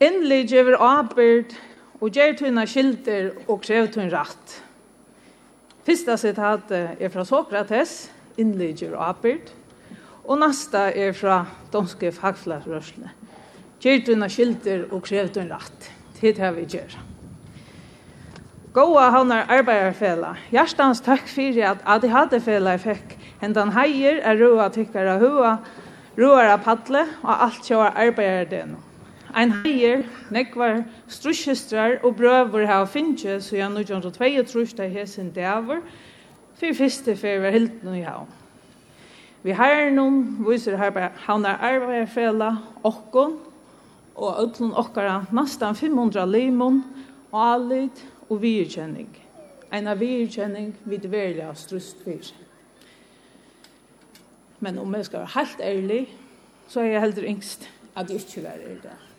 Endelig gjør arbeid og gjør tøyne skilter og krev tøyne rett. Fyrsta sitatet er fra Sokrates, endelig gjør arbeid. Og neste er fra Donske fagflatrørslene. Gjør tøyne skilter og krev tøyne rett. Det er vi gjør. Gåa havnar arbeidarfela. Hjertans takk fyrir at ADHD-fela fekk hendan heier er roa tykkara hua, roa av padle og alt sjåar arbeidardenu. Ein heier, nekvar strusjestrar og brøver hava finnje, så jeg nu gjør 22 da hesen dæver, for fyrste fer var hilden i havn. Vi har noen viser havnar arbeidsfela, okkon, og öllun okkara nastan 500 limon, alit og virkjenning. Eina virkjenning vid verja strust fyr Men om jeg skal være helt ærlig, så er jeg heller yngst at jeg ikke er ærlig.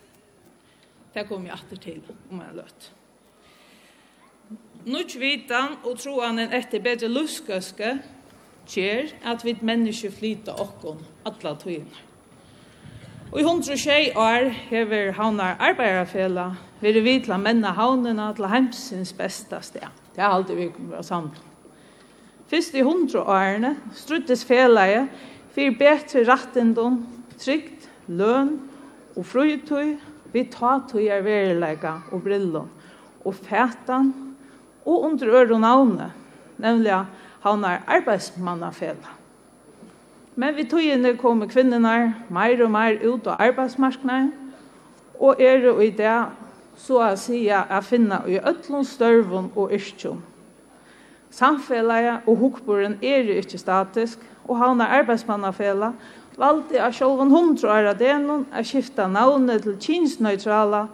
Det kommer jeg alltid til om jeg løtt. Nutt vitan og troanen etter bedre luskøske kjer at vi mennesker flyter okkon alla tøyene. Og i hundre tjei år hever havnar arbeidarfela, vil vi til å menne havnene til heimsins beste sted. Det er alltid vi kommer å samle. Først i hundre årene struttes felaget for bedre rettendom, trygt, løn og frøytøy Vi tar tog er verilega og brillon, og fætan, og under øre navnet, nemlig havnar arbeidsmannafellet. Men vi togene kommer kvinnerne mer og mer ut av arbeidsmarknaden, og er i det så å si å finne i øtlån størven og yrkjøn. Samfellet og hukboren er ikke statisk, og havner arbeidsmannafellet valde av sjolvan hundra år av denon å skifta navnet til kinsnøytrala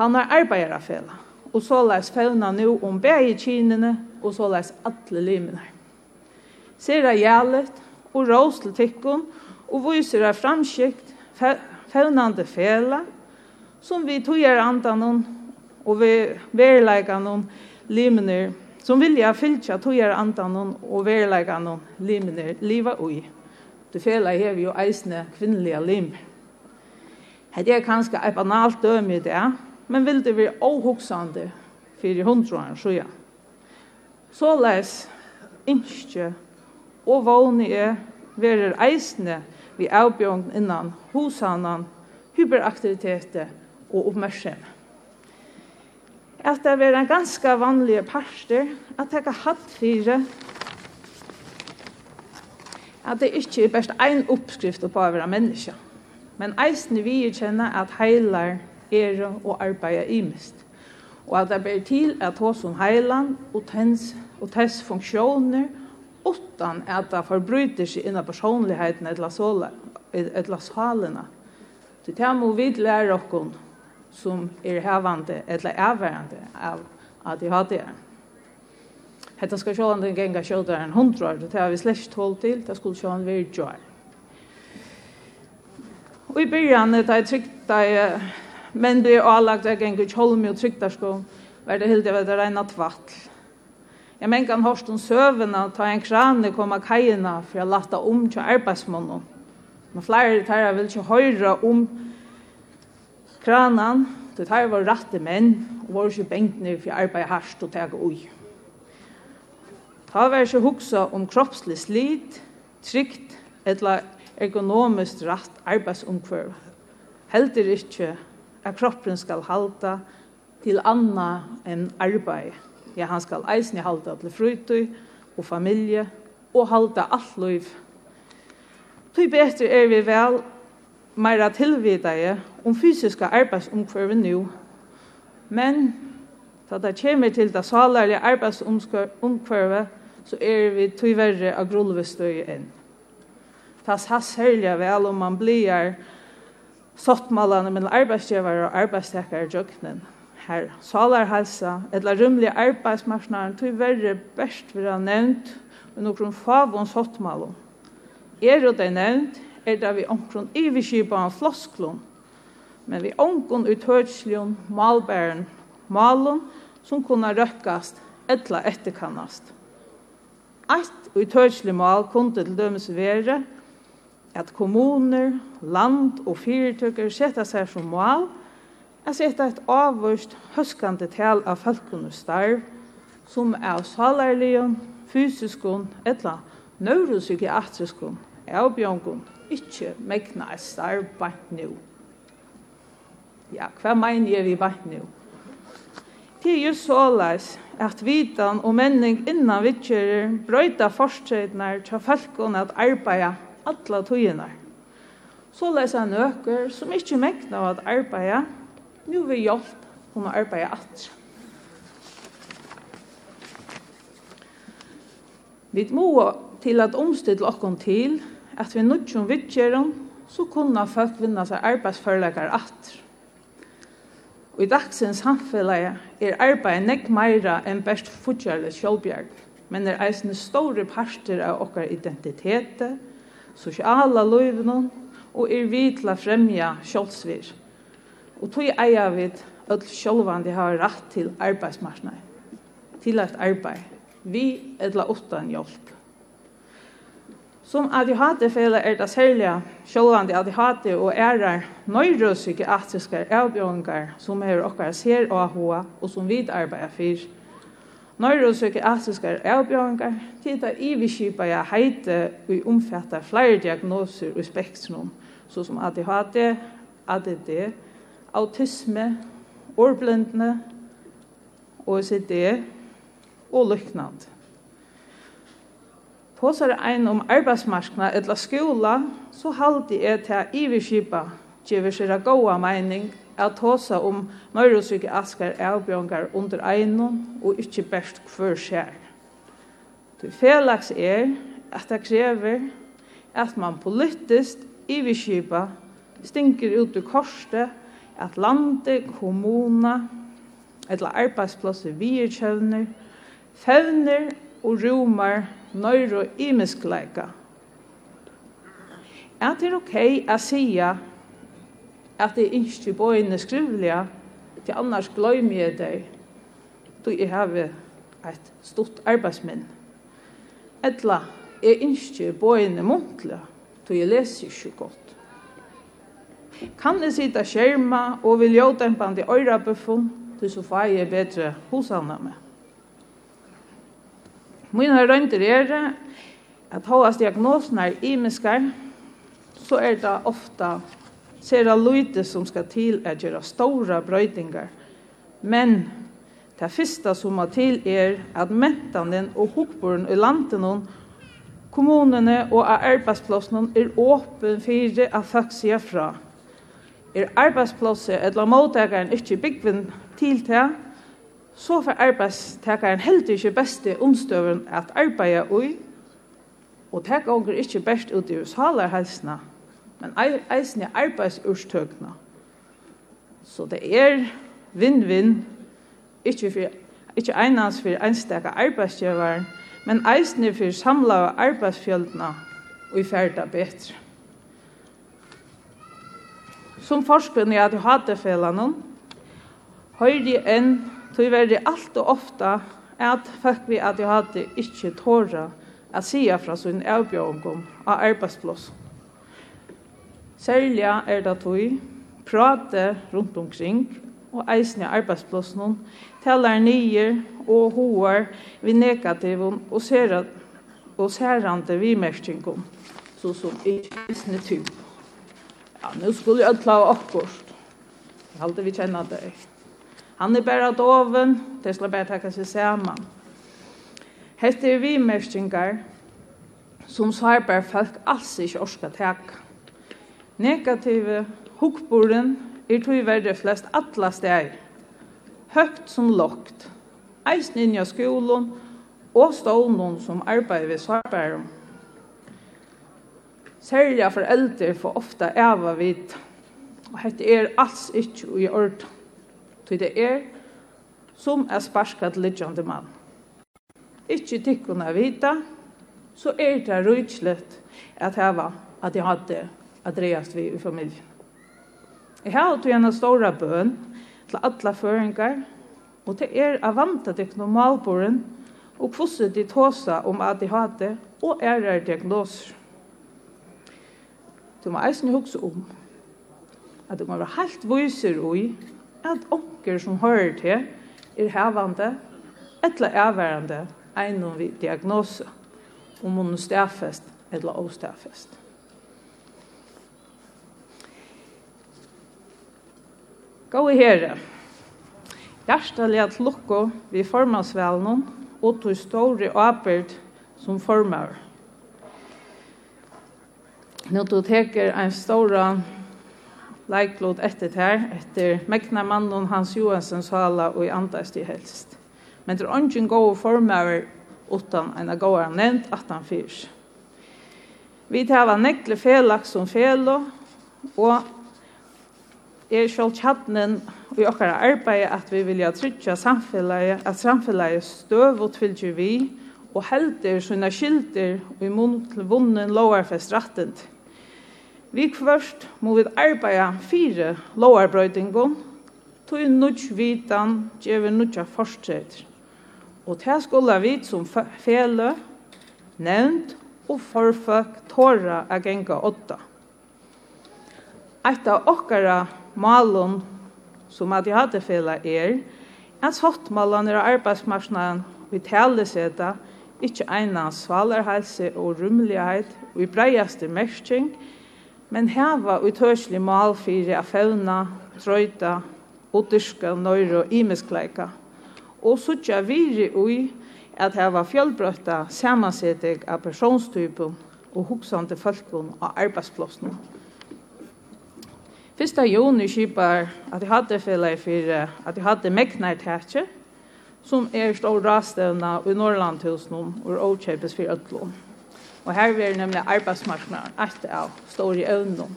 han er arbeiderafela. Og så leis fevna nå om begge kinene, og så leis alle Ser jeg gjallet og rås til tikkun, og viser av framskikt fevnande fela, som vi togjer andanon og vi verleikanon limner, som vilja fylkja togjer andanon og verleikanon limner liva ui. Det fela her vi jo eisne kvinnelige lim. Det er kanskje et banalt døm i det, men vil det være åhugsande for hundroen, så ja. Så les innskje og vågne er verer eisne vi avbjørn innan hosanan, hyperaktiviteter og oppmerksomhet. At det er en ganske vanlig parster at jeg har hatt fire at det ikke er bare en oppskrift på å være menneske. Men eisen vi kjenner at heilar er og arbeider imest. Og at det ber til at hos om heilan og tens, og tens funksjoner utan at det forbryter seg innan personligheten eller, sola, eller salene. Det må vi lære oss som er hevande eller avværende av ADHD-en. Hetta skal sjálvan den genga skjótar en hundrar, det har vi slett tål til, det skulle sjálvan være gjør. Og i byrjan, da jeg trykta, men det er avlagt, jeg genga kjolmi og tryktarsko, var det hildi av det reina tvattl. Jeg mengan hårst om søvna, ta en krane koma kajina for jeg latta om til arbeidsmånen. Men flere tar vil ikke høyra om kranan, det tar var rette menn, og var ikke bengt ned for arbeid harst og tega ui. Ta var ikke huksa om kroppslig slit, trygt eller ergonomisk rett arbeidsomkvør. Heldur ikke at kroppen skal halda til anna enn arbeid. Ja, han skal eisen halda til frytøy og familie og halda alt liv. Tøy betre er vi vel meira tilvidaje om fysiska arbeidsomkvørve nu. Men da det kommer til det salarlige arbeidsomkvørve, så er vi tyverre av grullvistøy enn. Tas has herliga vel om man blir sottmalene mellom arbeidsgivere og arbeidstekere i jøkkenen. Her salarhelsa, etla rymlige arbeidsmarsnaren verre best vil ha nevnt med noen favon sottmalene. Er det nevnt, er det vi omkron iverskipa av flosklund, men vi omkron utørslion malbæren malon som kunne røkkast etla etterkannast. Eitt og tøyslig mal kunde til dømes være at kommuner, land og fyrtøkker setta seg som mal at setta et avvurst høskande tal av folkene starv som er salarligen, fysiskon, etla neuropsykiatriskon, avbjørngon, ikkje megna et starv bant nu. Ja, hva mener jeg vi bant nu? Det er jo så leis at vitan og menning innan vittjører brøyta forstrednar til falkon at arbeida alla Så leis er nøkker som ikkje mekna av at arbeida, nu vil hjelp om å arbeide atre. Vi må til at omstille okkon til at vi nudgjum vittjøren så kunna folk vinna seg arbeidsførleikar atre. Og i dagsins samfellet er arbeid nekk meira enn best futjarlig sjálfbjerg, men er eisne store parter av okkar identitet, sosiala løyvnum, og er vi til å fremja sjálfsvir. Og tog eia vi öll sjálfandi har rett til arbeidsmarsnei, til eit arbeid, vi etla utan hjelp. Som ADHD-fele er det særlig sjålande ADHD og ærer nøyre psykiatriske som er okkar ser og hoa og som vidarbeider for. Nøyre psykiatriske avbjørninger tida iviskipa jeg heite og omfatter flere diagnoser og spektrum, såsom ADHD, ADD, autisme, årblindne, OCD og lyknande. Påsar ein om arbeidsmarkna eller skola, så haldi eg til iverskipa, gjever seg goa meining, at tåsa om mørusvike askar avbjørngar under einon og ikkje best hver skjer. Det felags er at det krever at man politisk iverskipa stinker ut i korset, at landet, kommuna, eller arbeidsplasser vi er kjøvner, fevner og romar nøyre imiskleika. Er det ok å si at det ikke bøyene skrivelige, til annars gløymer jeg deg, då jeg har et stort arbeidsminn. Etla, jeg ikke bøyene muntlige, då jeg leser ikke godt. Kan jeg sitte skjerma og vil gjøre den på dempende øyrebuffen, då så får jeg bedre hosene med. Mine røynter er at hos diagnosen er imiskar, så er det ofta sera lite som skal til at gjøre store brøytingar. Men det første som må til er at mentanen og hokboren i landen kommunene og arbeidsplassene er åpen for at folk sier fra. Er arbeidsplasset eller mottakeren ikke byggven til til, så får arbeidstakeren heldig ikke beste omstøveren at arbeide ui, og det gonger ikke best ut i salarhelsene, men eisen er arbeidsurstøkene. Så det er vinn-vinn, ikke, for, ikke einans for einstaka arbeidsgjøveren, men eisen er for samla arbeidsfjøldene og i ferda betre. Som forskerne i ADHD-felene, høyre enn tog verði alt og ofta at folk vi at jeg hadde ikke tåra å si fra sin avbjørngum av arbeidsplass. Særlig er det tog prate rundt omkring og eisne arbeidsplassen taler nye og hoer vi negativum og ser og særande vi merkingum så som ikke kristne typ. Ja, nu skulle jeg ta akkurat. Jeg halte vi kjenner det Han er bare doven, det skal bare takke seg sammen. Hette er vi merskinger som svarbar folk alls ikke orska teka. Negative hukboren er tog verre flest atla steg, høgt som lokt, eisen inn i skolen og stålen som arbeider ved svarbæren. Særlig foreldre får ofte æva vidt, og hette er alls ikke i ordet. Ty det er som er sparskat til mann. Ikki tikkuna vita, så er det rujtslet at heva at jeg hadde at Andreas vi i familien. Jeg har hatt en stor bøn til alle føringar, og det er av vanta til normalboren og kvosset de tåsa om at jeg hadde og er er diagnoser. Du må eisen hugsa om at du må være helt viser ui at om onker som hører til, er hevande eller avværende egnom vi diagnose, om hun er stafest eller ostafest. Gå i herre. Hjertelig at lukko vi formasvelen og tog store åpert som formar. Nå du teker en stor leiklod etter her, etter mekna mannen Hans Johansens hala og i andast i helst. Men det er ingen gode former utan en gode nevnt at han fyrs. Vi tar nekle felak som felo, og er selv tjattnen i okkara arbeid at vi vilja tryggja samfélagi, at samfellegi støv og fylgjer vi, og helder sina skilder og i munn til vunnen lovarfest rattend. Vi kvørst må vi arbeida fire lovarbrøytingon, tog nudj vitan, djever nudja forstreter. Og det skulle vi som fele, nevnt og forføk tåra a genga åtta. Eit av okkara malon som at jeg hadde fele er, at sottmalan er arbeidsmarsnaden vi taleseta, ikkje eina svalerhelse og rumlighet og i breiaste mersking, men heva utørslig mal fyrir a fevna, trøyta, utyrska, nøyre og imeskleika. Og suttja viri ui at heva fjallbrøtta samansetting av personstypen og hugsande folkun og arbeidsplåsna. Fyrsta juni skipar at jeg hadde felleg for at jeg hadde megnartætje, som er stor rastevna i Norrlandhusen og åkjøpes for ødlån. Og her er nemlig arbeidsmarknaden et av store evnen.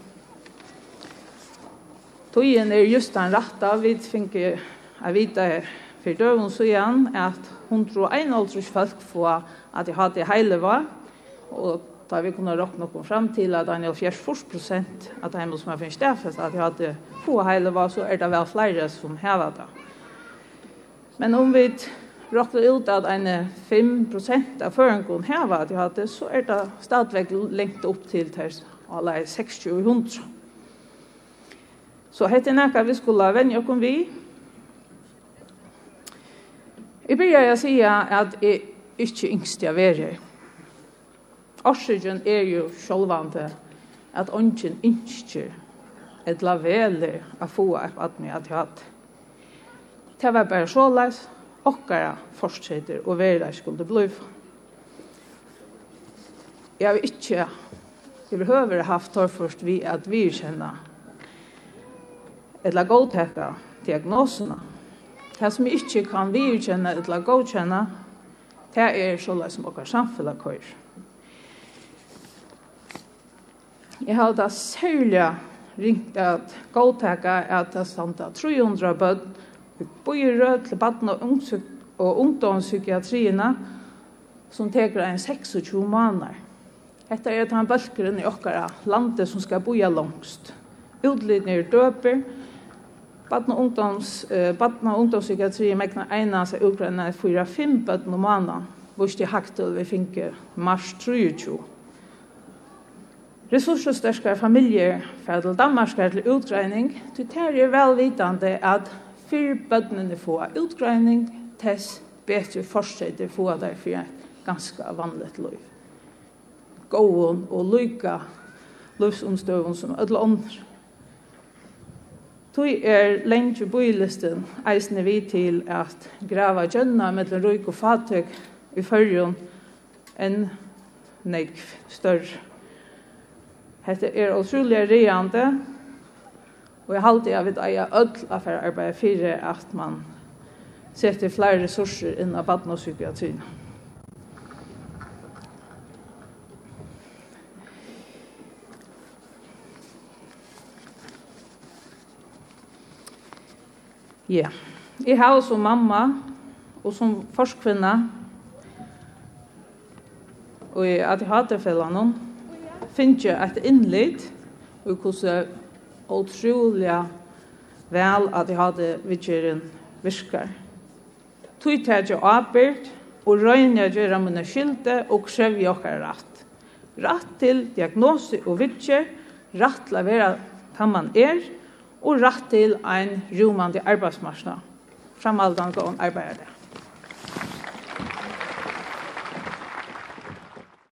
Tøyen er just den rette. Vi finner jeg vite for døven så igjen at 151 folk får at de hadde hele var. Og da vi kunne råkne noen frem til at han er 40 prosent av de som har finnet stedfest at de hadde få hele var, så er det vel flere som har det. Men om vi råkna ut at en 5% av føringen her var at hadde, så er det stadigvæk lengt opp til til alle 60-100. Så hette nekka vi skulle vende oss vi. Jeg begynner å si at jeg ikke yngst jeg er her. Årsøkjen er jo sjølvande at ånden yngst et laveler å få opp at jeg hadde. Det var bare så leis, okkara fortsetter og vera skulle bli. Jeg har ikke jeg behøver haft tar først vi at vi kjenner eller godtekka diagnosene. Det som ikke kan vi kjenne eller godkjenne, det er sånn som okkar samfunnet kører. Jeg har da særlig ringt at godtekka at det er 300 bøtt Vi bor rød til baden og, og ungdomspsykiatriene, som teker en 26 måneder. Dette er den bølgeren i okkara landet som skal boja langst. Utlidene er døper, og ungdoms, eh, badna ungdomspsykiatri mekna eina seg utgrenna fyra fem badna mana, vurs til haktel vi finke mars 23. Resurssterskare familier fer til Danmark til utgreining, til er velvitande at fyrir bødnene få utgreining, tess betre fortsetter få der for et ganske vanligt liv. Gåen og lykka livsomstøven som ødel ånder. Tui er lenge bøylisten eisne vi til at grava gjønna mellom røyk og fatøk i fyrrjon enn neik større. Hette er utrolig reande Og jeg halte jeg vil eie ødel av for arbeid for at man setter flere ressurser inn av baden og psykiatrien. Ja. Jeg har som mamma og som forskvinne og at jeg hater fellene finner jeg et innlitt og hvordan otroliga vel at jeg hadde vidgjeren viskar. Tui tætje avbyrd og røyne jeg gjøre mine skylde og krev jokkar rett. Rett til diagnose og vidgjer, rett til å være hva man er, og rett til en romande arbeidsmarsna. Framaldene går om arbeidet.